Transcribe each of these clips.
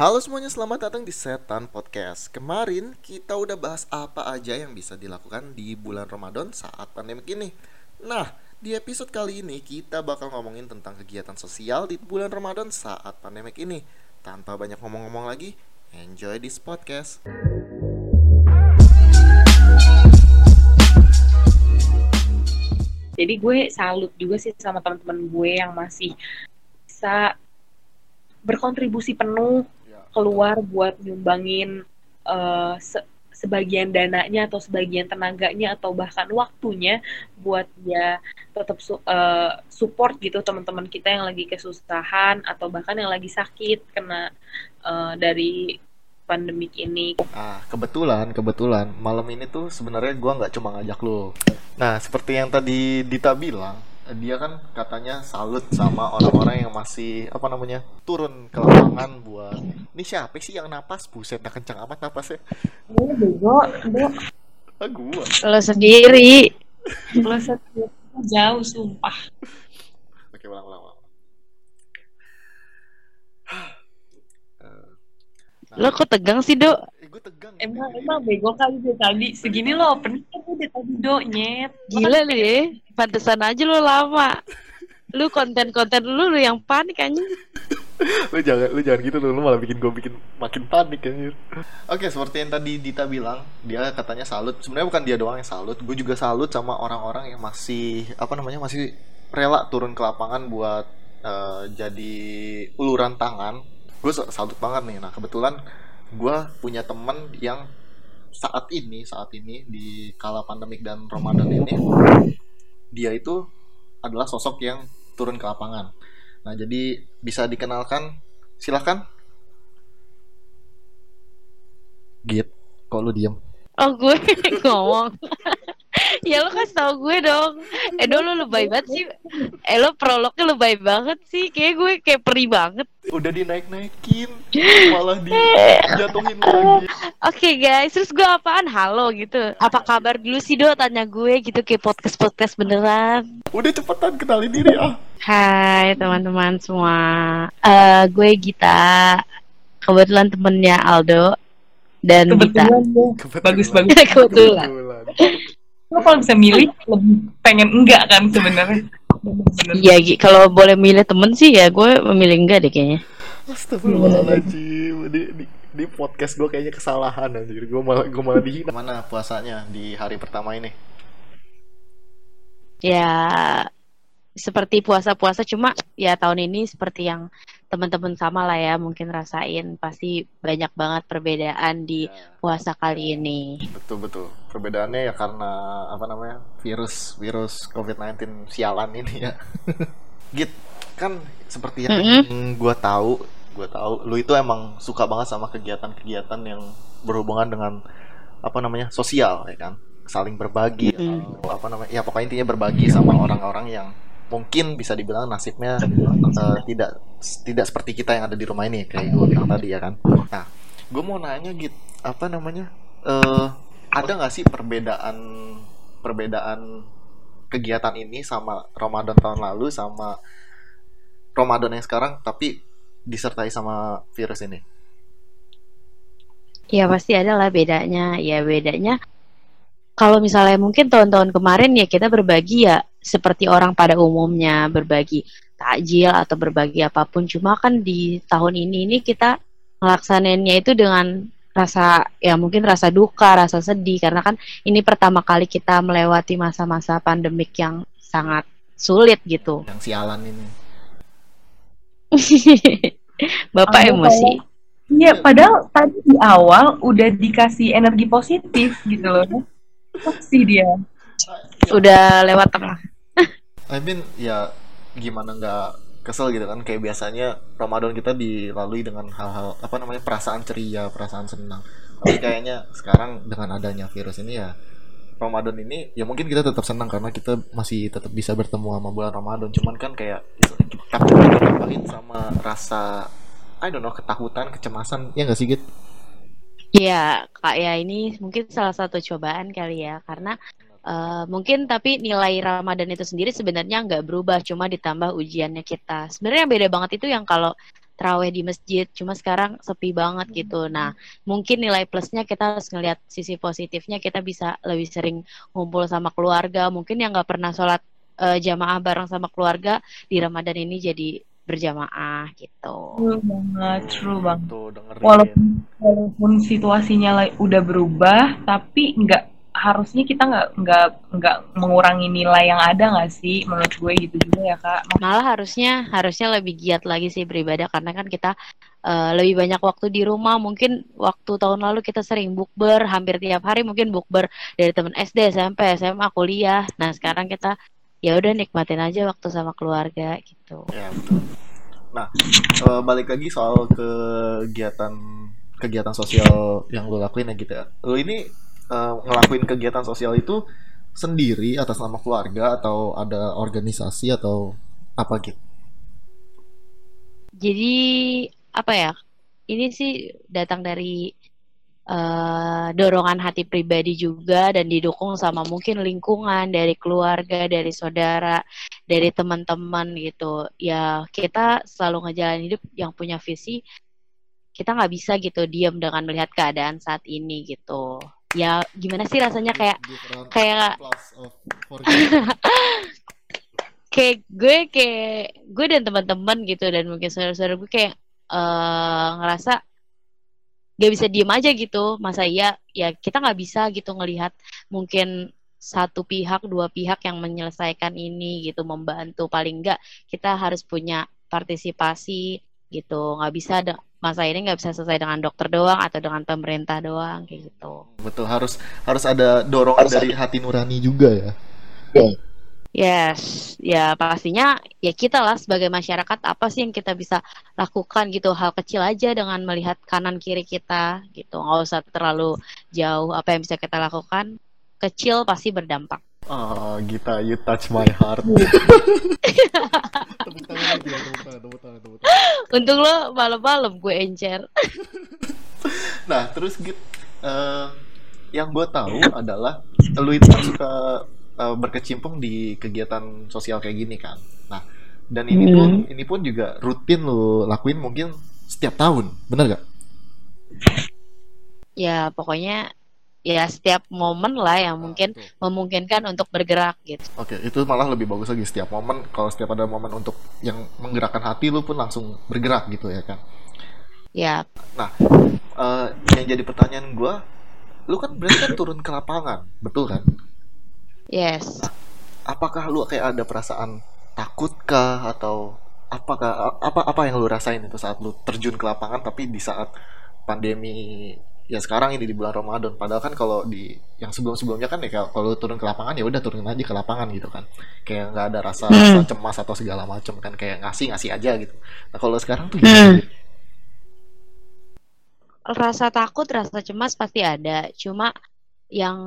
Halo semuanya, selamat datang di Setan Podcast. Kemarin kita udah bahas apa aja yang bisa dilakukan di bulan Ramadan saat pandemi ini. Nah, di episode kali ini kita bakal ngomongin tentang kegiatan sosial di bulan Ramadan saat pandemi ini. Tanpa banyak ngomong-ngomong lagi, enjoy this podcast. Jadi gue salut juga sih sama teman-teman gue yang masih bisa berkontribusi penuh keluar buat nyumbangin uh, se sebagian dananya atau sebagian tenaganya atau bahkan waktunya buat dia tetap su uh, support gitu teman-teman kita yang lagi kesusahan atau bahkan yang lagi sakit kena uh, dari pandemik ini. Ah, kebetulan, kebetulan malam ini tuh sebenarnya gua nggak cuma ngajak lo. Nah, seperti yang tadi Dita bilang, dia kan katanya salut sama orang-orang yang masih apa namanya turun ke lapangan buat ini siapa sih yang napas? Buset dah kencang amat napasnya. Gue bego ah gua. Lo sendiri. Lo sendiri. Jauh sumpah. Oke ulang ulang, ulang. Nah, lo kok tegang sih dok? eh, gue tegang. Emang emang bego kali dia tadi. Segini lo open kan udah tadi do nyet. Gila lu ya. Pantesan aja lo lama. Lu konten-konten lu, lu yang panik anjing. Lu jangan lu jangan gitu lu, lu malah bikin gue bikin makin panik anjir. Oke seperti yang tadi Dita bilang dia katanya salut. Sebenarnya bukan dia doang yang salut gue juga salut sama orang-orang yang masih apa namanya masih rela turun ke lapangan buat uh, jadi uluran tangan. Gue salut banget nih. Nah kebetulan gue punya temen yang saat ini saat ini di kala pandemik dan Ramadan ini dia itu adalah sosok yang turun ke lapangan. Nah jadi bisa dikenalkan silahkan Git kok lu diem? Oh gue ngomong ya lo kasih tau gue dong. Eh dulu lu lebay banget sih. Eh lo prolognya lebay banget sih. Kayak gue kayak peri banget. Udah dinaik-naikin. Malah dijatuhin lagi. Oke okay, guys. Terus gue apaan? Halo gitu. Apa kabar dulu sih do tanya gue gitu. Kayak podcast podcast beneran. Udah cepetan kenalin diri ah. Hai teman-teman semua. Uh, gue Gita. Kebetulan temennya Aldo dan kebetulan Gita bagus bagus. Kebetulan, kebetulan lo kalau bisa milih lebih pengen enggak kan sebenarnya Iya, kalau boleh milih temen sih ya gue memilih enggak deh kayaknya. Astagfirullahaladzim, di, di, di podcast gue kayaknya kesalahan anjir. Gue malah gue malah dihina. Mana puasanya di hari pertama ini? Ya seperti puasa-puasa cuma ya tahun ini seperti yang teman-teman sama lah ya mungkin rasain pasti banyak banget perbedaan di ya. puasa kali ini. Betul betul. Perbedaannya ya karena apa namanya virus virus COVID-19 sialan ini ya. Git kan seperti yang mm -hmm. gue tahu gue tahu lu itu emang suka banget sama kegiatan-kegiatan yang berhubungan dengan apa namanya sosial ya kan saling berbagi mm -hmm. atau apa namanya ya pokoknya intinya berbagi sama orang-orang yang mungkin bisa dibilang nasibnya uh, tidak tidak seperti kita yang ada di rumah ini kayak gue bilang tadi ya kan? Nah gue mau nanya gitu apa namanya? Uh, ada nggak sih perbedaan perbedaan kegiatan ini sama Ramadan tahun lalu sama Ramadan yang sekarang tapi disertai sama virus ini? Ya pasti ada lah bedanya. Ya bedanya kalau misalnya mungkin tahun-tahun kemarin ya kita berbagi ya seperti orang pada umumnya berbagi takjil atau berbagi apa pun cuma kan di tahun ini ini kita ngelaksanainnya itu dengan rasa ya mungkin rasa duka, rasa sedih karena kan ini pertama kali kita melewati masa-masa pandemik yang sangat sulit gitu. Yang sialan ini. Bapak oh, emosi. Iya, padahal tadi di awal udah dikasih energi positif gitu loh. Pasti dia. Udah lewat tengah. I mean ya gimana nggak kesel gitu kan? Kayak biasanya Ramadan kita dilalui dengan hal-hal apa namanya perasaan ceria perasaan senang. Tapi kayaknya sekarang dengan adanya virus ini ya Ramadan ini ya mungkin kita tetap senang karena kita masih tetap bisa bertemu sama bulan Ramadan. Cuman kan kayak tapi ditambahin sama rasa I don't know ketakutan kecemasan. Ya nggak sih gitu Iya, kak ya ini mungkin salah satu cobaan kali ya. Karena Uh, mungkin tapi nilai Ramadan itu sendiri sebenarnya nggak berubah, cuma ditambah ujiannya kita. Sebenarnya yang beda banget itu yang kalau terawih di masjid cuma sekarang sepi banget gitu nah mungkin nilai plusnya kita harus ngelihat sisi positifnya kita bisa lebih sering ngumpul sama keluarga mungkin yang nggak pernah sholat uh, jamaah bareng sama keluarga di Ramadan ini jadi berjamaah gitu. True banget, true banget. Walaupun, walaupun situasinya udah berubah, tapi nggak harusnya kita nggak nggak nggak mengurangi nilai yang ada nggak sih? Menurut gue gitu juga ya kak. Malah harusnya harusnya lebih giat lagi sih beribadah karena kan kita uh, lebih banyak waktu di rumah. Mungkin waktu tahun lalu kita sering bukber hampir tiap hari mungkin bukber dari teman SD SMP SMA kuliah. Nah sekarang kita ya udah nikmatin aja waktu sama keluarga gitu. Ya betul. Nah uh, balik lagi soal kegiatan kegiatan sosial yang lo lakuin ya gitu ya. Lo ini uh, ngelakuin kegiatan sosial itu sendiri atas nama keluarga atau ada organisasi atau apa gitu? Jadi apa ya? Ini sih datang dari uh, dorongan hati pribadi juga dan didukung sama mungkin lingkungan dari keluarga, dari saudara, dari teman-teman gitu. Ya kita selalu ngejalanin hidup yang punya visi. Kita nggak bisa gitu diam dengan melihat keadaan saat ini gitu ya gimana sih rasanya kayak kayak kayak gue kayak gue dan teman-teman gitu dan mungkin saudara-saudara gue kayak uh, ngerasa gak bisa diem aja gitu. Masa iya ya kita nggak bisa gitu ngelihat mungkin satu pihak dua pihak yang menyelesaikan ini gitu membantu. Paling enggak kita harus punya partisipasi gitu. Nggak bisa masa ini nggak bisa selesai dengan dokter doang atau dengan pemerintah doang kayak gitu. Betul harus harus ada dorongan harus dari hati nurani juga ya. Yeah. Yes, ya pastinya ya kita lah sebagai masyarakat apa sih yang kita bisa lakukan gitu hal kecil aja dengan melihat kanan kiri kita gitu nggak usah terlalu jauh apa yang bisa kita lakukan kecil pasti berdampak. Ah, Gita, you touch my heart. Untung lo malam-malam gue encer. nah, terus gitu, uh, yang gue tahu adalah lu itu kan suka uh, berkecimpung di kegiatan sosial kayak gini kan. Nah, dan ini hmm. pun ini pun juga rutin lo lakuin mungkin setiap tahun, bener gak? Ya, pokoknya ya setiap momen lah yang nah, mungkin betul. memungkinkan untuk bergerak gitu. Oke, itu malah lebih bagus lagi setiap momen. Kalau setiap ada momen untuk yang menggerakkan hati, lu pun langsung bergerak gitu ya kan? Ya. Nah, uh, yang jadi pertanyaan gue, lu kan berarti kan turun ke lapangan, betul kan? Yes. Nah, apakah lu kayak ada perasaan takutkah atau apakah apa apa yang lu rasain itu saat lu terjun ke lapangan tapi di saat pandemi ya sekarang ini di bulan Ramadan padahal kan kalau di yang sebelum sebelumnya kan ya kalau turun ke lapangan ya udah turun aja ke lapangan gitu kan kayak nggak ada rasa, hmm. rasa cemas atau segala macam kan kayak ngasih ngasih aja gitu nah kalau sekarang tuh gimana? Hmm. rasa takut rasa cemas pasti ada cuma yang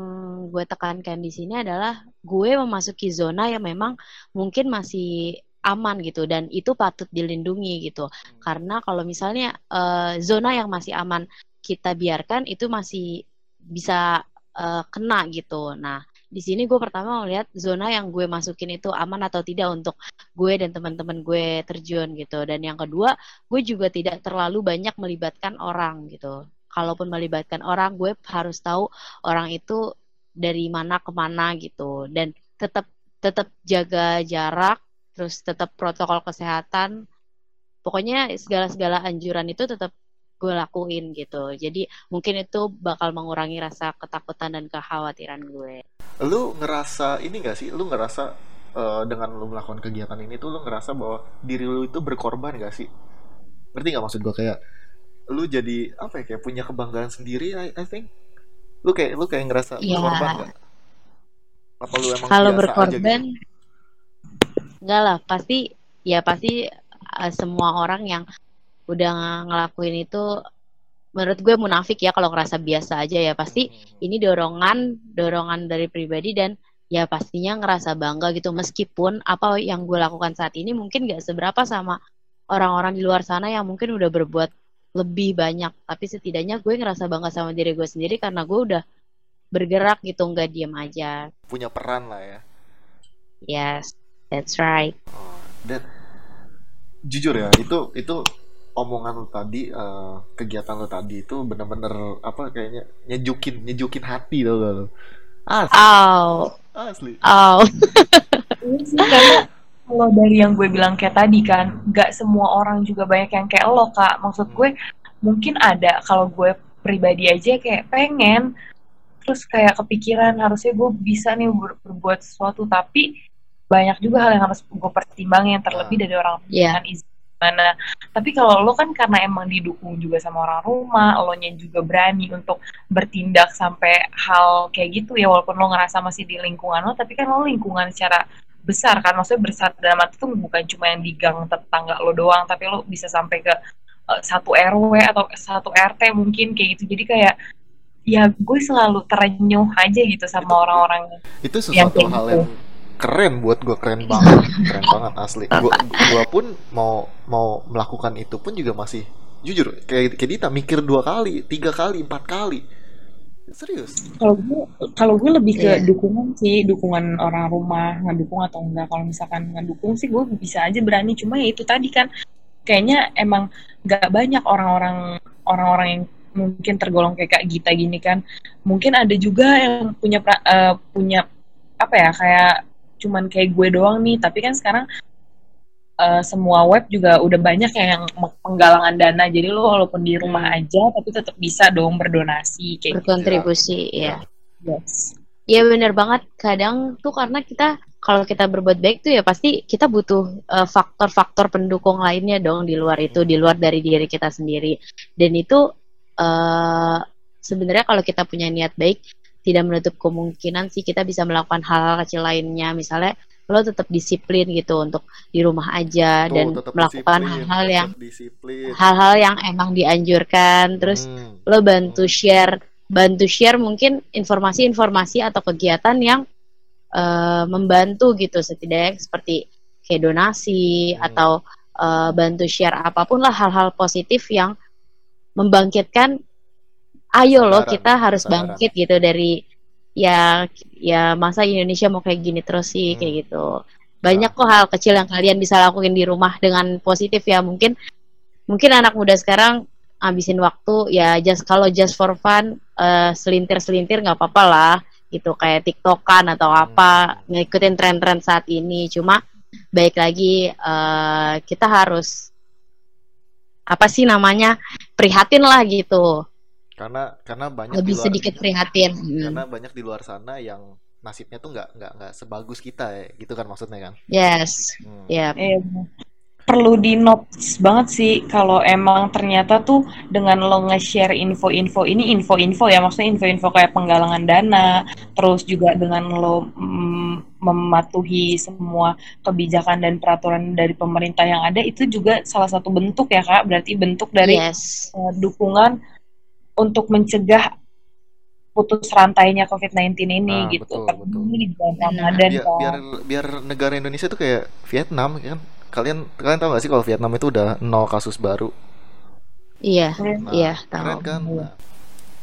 gue tekankan di sini adalah gue memasuki zona yang memang mungkin masih aman gitu dan itu patut dilindungi gitu hmm. karena kalau misalnya uh, zona yang masih aman kita biarkan itu masih bisa uh, kena gitu. Nah, di sini gue pertama melihat zona yang gue masukin itu aman atau tidak untuk gue dan teman-teman gue terjun gitu. Dan yang kedua, gue juga tidak terlalu banyak melibatkan orang gitu. Kalaupun melibatkan orang, gue harus tahu orang itu dari mana ke mana gitu. Dan tetap tetap jaga jarak, terus tetap protokol kesehatan. Pokoknya segala-segala anjuran itu tetap gue lakuin gitu. Jadi mungkin itu bakal mengurangi rasa ketakutan dan kekhawatiran gue. Lu ngerasa ini gak sih? Lu ngerasa uh, dengan lu melakukan kegiatan ini tuh lu ngerasa bahwa diri lu itu berkorban gak sih? Ngerti gak maksud gue kayak lu jadi apa ya kayak punya kebanggaan sendiri I, I think. Lu kayak lu kayak ngerasa ya. berkorban gak? Apa lu emang Kalau berkorban gitu? Enggak lah, pasti ya pasti uh, semua orang yang udah ngelakuin itu menurut gue munafik ya kalau ngerasa biasa aja ya. Pasti ini dorongan dorongan dari pribadi dan ya pastinya ngerasa bangga gitu. Meskipun apa yang gue lakukan saat ini mungkin gak seberapa sama orang-orang di luar sana yang mungkin udah berbuat lebih banyak. Tapi setidaknya gue ngerasa bangga sama diri gue sendiri karena gue udah bergerak gitu nggak diem aja. Punya peran lah ya. Yes that's right. Oh, dan jujur ya itu itu omongan lu tadi uh, kegiatan lu tadi itu bener-bener apa kayaknya nyejukin nyejukin hati tau gak lu? Asli. Oh. asli. Oh. karena kalau dari yang gue bilang kayak tadi kan nggak semua orang juga banyak yang kayak lo kak. Maksud gue mungkin ada kalau gue pribadi aja kayak pengen terus kayak kepikiran harusnya gue bisa nih ber berbuat sesuatu. Tapi banyak juga hal yang harus gue pertimbangin terlebih dari orang yeah. dengan izin mana tapi kalau lo kan karena emang didukung juga sama orang rumah lo nya juga berani untuk bertindak sampai hal kayak gitu ya walaupun lo ngerasa masih di lingkungan lo tapi kan lo lingkungan secara besar kan. Maksudnya besar dalam arti itu bukan cuma yang di gang tetangga lo doang tapi lo bisa sampai ke uh, satu RW atau satu RT mungkin kayak gitu. Jadi kayak ya gue selalu terenyuh aja gitu sama orang-orang itu sesuatu hal gitu. yang keren buat gue keren banget keren banget asli. Gue gue pun mau mau melakukan itu pun juga masih jujur kayak kayak Dita mikir dua kali tiga kali empat kali. Serius. Kalau gue kalau gue lebih ke yeah. dukungan sih dukungan orang rumah ngedukung atau enggak. Kalau misalkan ngedukung sih gue bisa aja berani. Cuma ya itu tadi kan kayaknya emang nggak banyak orang-orang orang-orang yang mungkin tergolong kayak Kak Gita gini kan. Mungkin ada juga yang punya uh, punya apa ya kayak cuman kayak gue doang nih tapi kan sekarang uh, semua web juga udah banyak yang penggalangan dana jadi lo walaupun di rumah hmm. aja tapi tetap bisa dong berdonasi kayak gitu. berkontribusi gitu. ya yes ya benar banget kadang tuh karena kita kalau kita berbuat baik tuh ya pasti kita butuh eh, faktor-faktor uh, pendukung lainnya dong di luar itu di luar dari diri kita sendiri dan itu uh, sebenarnya kalau kita punya niat baik tidak menutup kemungkinan sih kita bisa melakukan hal-hal kecil lainnya misalnya lo tetap disiplin gitu untuk di rumah aja Tuh, dan melakukan hal-hal yang hal-hal yang emang dianjurkan terus hmm. lo bantu share bantu share mungkin informasi-informasi atau kegiatan yang uh, membantu gitu setidaknya seperti kayak donasi hmm. atau uh, bantu share apa pun lah hal-hal positif yang membangkitkan ayo loh kita harus bangkit gitu dari ya ya masa Indonesia mau kayak gini terus sih hmm. kayak gitu banyak kok hal kecil yang kalian bisa lakuin di rumah dengan positif ya. Mungkin mungkin anak muda sekarang habisin waktu ya just kalau just for fun uh, selintir selintir nggak apa-apa lah gitu. Kayak tiktokan atau apa hmm. ngikutin tren-tren saat ini. Cuma baik lagi uh, kita harus apa sih namanya prihatin lah gitu karena karena banyak lebih luar, sedikit prihatin hmm. karena banyak di luar sana yang nasibnya tuh nggak nggak nggak sebagus kita ya gitu kan maksudnya kan yes hmm. ya yeah. perlu di notes banget sih kalau emang ternyata tuh dengan lo nge-share info-info ini info-info ya maksudnya info-info kayak penggalangan dana terus juga dengan lo mm, mematuhi semua kebijakan dan peraturan dari pemerintah yang ada itu juga salah satu bentuk ya kak berarti bentuk dari yes. uh, dukungan untuk mencegah putus rantainya COVID-19 ini nah, gitu. Betul, betul. Ini di bulan Ramadan biar, biar biar negara Indonesia tuh kayak Vietnam kan. Kalian kalian tahu gak sih kalau Vietnam itu udah nol kasus baru? Iya, nah, iya, tahu. kan? Nah,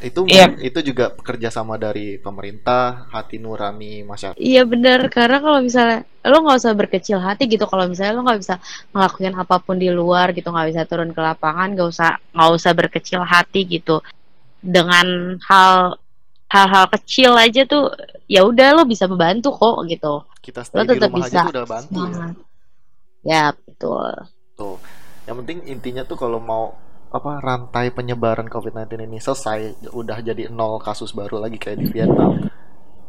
itu yeah. itu juga kerjasama dari pemerintah hati nurani masyarakat iya benar karena kalau misalnya lo nggak usah berkecil hati gitu kalau misalnya lo nggak bisa ngelakuin apa pun di luar gitu nggak bisa turun ke lapangan nggak usah nggak usah berkecil hati gitu dengan hal hal-hal kecil aja tuh ya udah lo bisa membantu kok gitu. Kita lo tetap bisa. aja udah bantu ya. ya betul. Tuh. Yang penting intinya tuh kalau mau apa rantai penyebaran COVID-19 ini selesai udah jadi nol kasus baru lagi kayak di Vietnam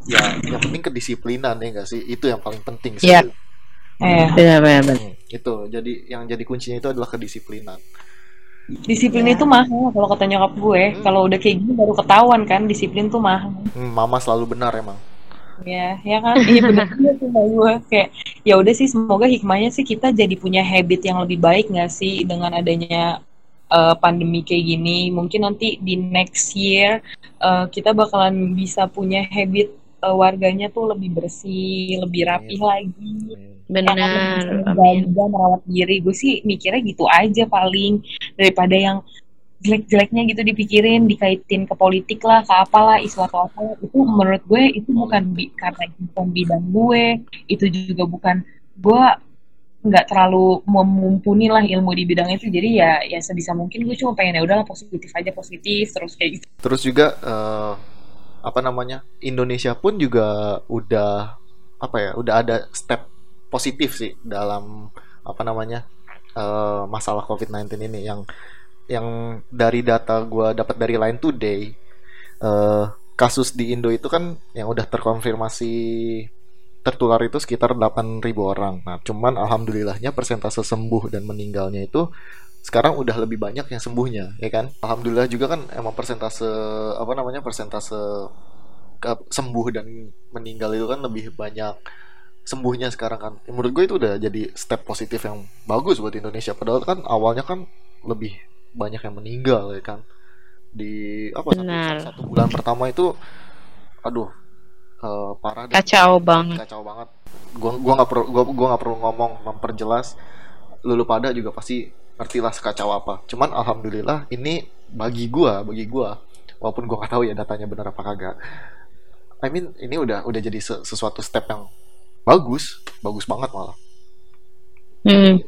ya yang penting kedisiplinan ya enggak sih? Itu yang paling penting sih. Yeah. Eh, ya, hmm, itu. Jadi yang jadi kuncinya itu adalah kedisiplinan disiplin ya. itu mahal kalau kata nyokap gue. Hmm. kalau udah kayak gini baru ketahuan kan disiplin tuh mahal. Hmm, mama selalu benar emang. Ya ya kan? Iya benar sama gue. Kayak ya udah sih semoga hikmahnya sih kita jadi punya habit yang lebih baik nggak sih dengan adanya uh, pandemi kayak gini. Mungkin nanti di next year uh, kita bakalan bisa punya habit uh, warganya tuh lebih bersih lebih rapi Amin. lagi. Benar juga merawat diri. Gue sih mikirnya gitu aja paling daripada yang jelek-jeleknya gitu dipikirin dikaitin ke politik lah ke apalah isu atau apa itu menurut gue itu bukan bi karena itu bukan bidang gue itu juga bukan gue nggak terlalu memumpuni lah ilmu di bidang itu. Jadi ya ya sebisa mungkin gue cuma pengen ya udahlah positif aja positif terus kayak gitu. Terus juga uh, apa namanya Indonesia pun juga udah apa ya udah ada step positif sih dalam apa namanya uh, masalah COVID-19 ini yang yang dari data gue dapat dari Line Today uh, kasus di Indo itu kan yang udah terkonfirmasi tertular itu sekitar 8.000 orang. Nah, cuman alhamdulillahnya persentase sembuh dan meninggalnya itu sekarang udah lebih banyak yang sembuhnya, ya kan? Alhamdulillah juga kan emang persentase apa namanya persentase sembuh dan meninggal itu kan lebih banyak sembuhnya sekarang kan. Menurut gue itu udah jadi step positif yang bagus buat Indonesia. Padahal kan awalnya kan lebih banyak yang meninggal ya kan di apa satu, satu bulan pertama itu aduh uh, parah dan kacau banget kacau banget gua gua nggak perlu gua gua nggak perlu ngomong memperjelas lulu pada juga pasti ngerti lah sekacau apa. Cuman alhamdulillah ini bagi gua bagi gua walaupun gua nggak tahu ya datanya benar apa kagak. I mean ini udah udah jadi sesuatu step yang bagus bagus banget malah. Hmm.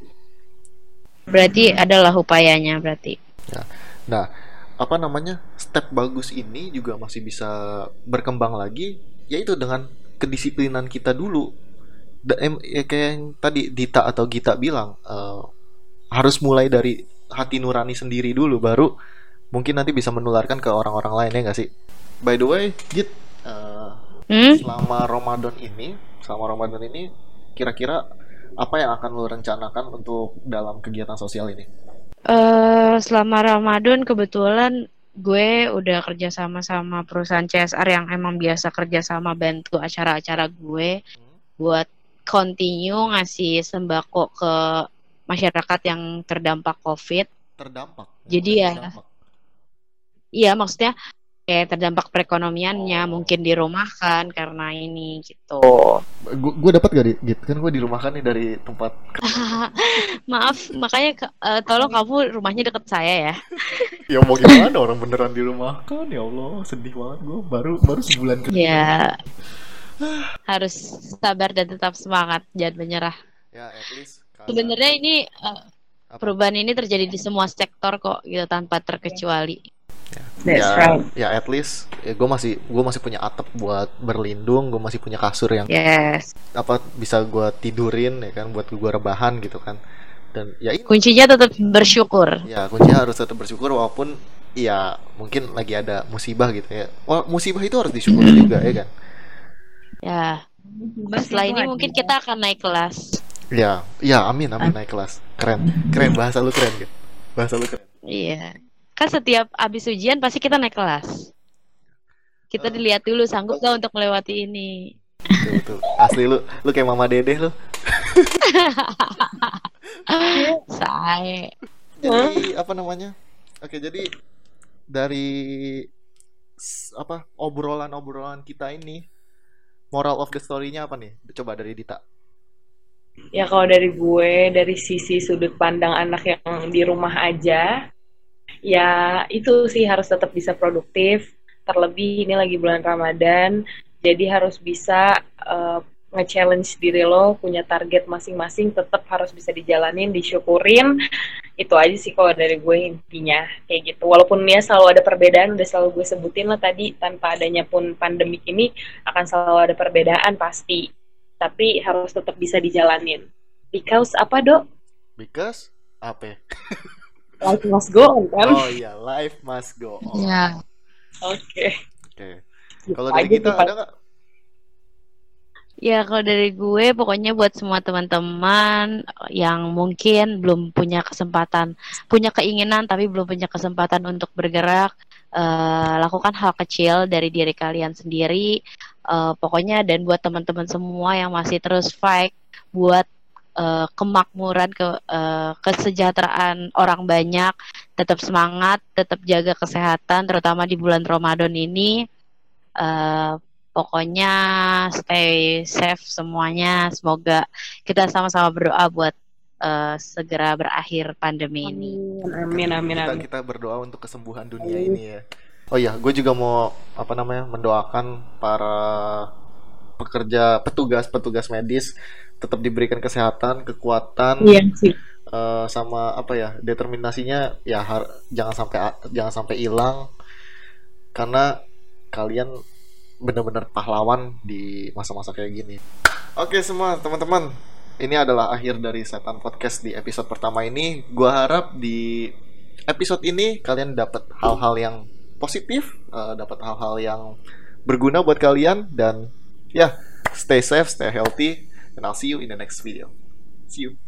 berarti adalah upayanya berarti. Ya. Nah apa namanya? Step bagus ini juga masih bisa berkembang lagi yaitu dengan kedisiplinan kita dulu. Da, em, ya kayak yang tadi Dita atau Gita bilang uh, harus mulai dari hati nurani sendiri dulu baru mungkin nanti bisa menularkan ke orang-orang lain ya nggak sih by the way Git uh, hmm? selama Ramadan ini selama Ramadan ini kira-kira apa yang akan lo rencanakan untuk dalam kegiatan sosial ini? Uh, selama Ramadan kebetulan gue udah kerja sama sama perusahaan CSR yang emang biasa kerja sama bantu acara-acara gue hmm. buat continue ngasih sembako ke masyarakat yang terdampak COVID. Terdampak. Jadi ya, terdampak. iya maksudnya kayak terdampak perekonomiannya oh. mungkin dirumahkan karena ini gitu. Oh, gue dapat gak di gitu kan gue dirumahkan nih dari tempat. Maaf, makanya uh, tolong kamu rumahnya deket saya ya. ya mau gimana orang beneran dirumahkan ya Allah sedih banget gue baru baru sebulan kerja. Ya harus sabar dan tetap semangat jangan menyerah. Ya at least. Sebenarnya ini uh, perubahan ini terjadi di semua sektor kok gitu tanpa terkecuali That's ya, right. Ya at least ya gue masih gue masih punya atap buat berlindung, gue masih punya kasur yang yes. apa bisa gue tidurin ya kan buat gue rebahan gitu kan. Dan ya ini, kuncinya tetap bersyukur. Ya kuncinya harus tetap bersyukur walaupun ya mungkin lagi ada musibah gitu ya. Wah, musibah itu harus disyukuri juga ya kan. Ya. Setelah ini mungkin kita akan naik kelas. Ya, ya amin amin naik kelas. Keren. Keren bahasa lu keren kan. Bahasa lu keren. Iya. Kan setiap abis ujian pasti kita naik kelas. Kita dilihat dulu sanggup gak untuk melewati ini? Betul, betul. asli lu lu kayak mama dede lu. Saya jadi apa namanya? Oke jadi dari apa obrolan-obrolan kita ini moral of the story-nya apa nih? Coba dari Dita ya kalau dari gue dari sisi sudut pandang anak yang di rumah aja ya itu sih harus tetap bisa produktif. Terlebih ini lagi bulan Ramadan jadi harus bisa uh, nge-challenge diri lo punya target masing-masing tetap harus bisa dijalanin disyukurin. Itu aja sih kalau dari gue intinya kayak gitu. Walaupun ya selalu ada perbedaan udah selalu gue sebutin lah tadi tanpa adanya pun pandemik ini akan selalu ada perbedaan pasti tapi harus tetap bisa dijalanin. Because apa dok? Because apa? Life must go on kan? Oh iya life must go on. Ya oke. Okay. oke. Okay. kalau dari kita ada nggak? Ya kalau dari gue pokoknya buat semua teman-teman yang mungkin belum punya kesempatan, punya keinginan tapi belum punya kesempatan untuk bergerak, uh, lakukan hal kecil dari diri kalian sendiri. Uh, pokoknya dan buat teman-teman semua yang masih terus fight buat uh, kemakmuran ke uh, kesejahteraan orang banyak tetap semangat tetap jaga kesehatan terutama di bulan Ramadan ini uh, pokoknya stay safe semuanya semoga kita sama-sama berdoa buat uh, segera berakhir pandemi amin. ini amin amin amin kita, kita berdoa untuk kesembuhan dunia amin. ini ya oh ya gue juga mau apa namanya mendoakan para pekerja petugas petugas medis tetap diberikan kesehatan kekuatan Iya sih. eh, sama apa ya determinasinya ya har- jangan sampai jangan sampai hilang karena kalian benar-benar pahlawan di masa-masa kayak gini. Oke semua teman-teman, ini adalah akhir dari setan podcast di episode pertama ini. Gua harap di episode ini kalian dapat hal-hal yang positif, eh, dapat hal-hal yang berguna buat kalian dan ya stay safe, stay healthy, and I'll see you in the next video. See you.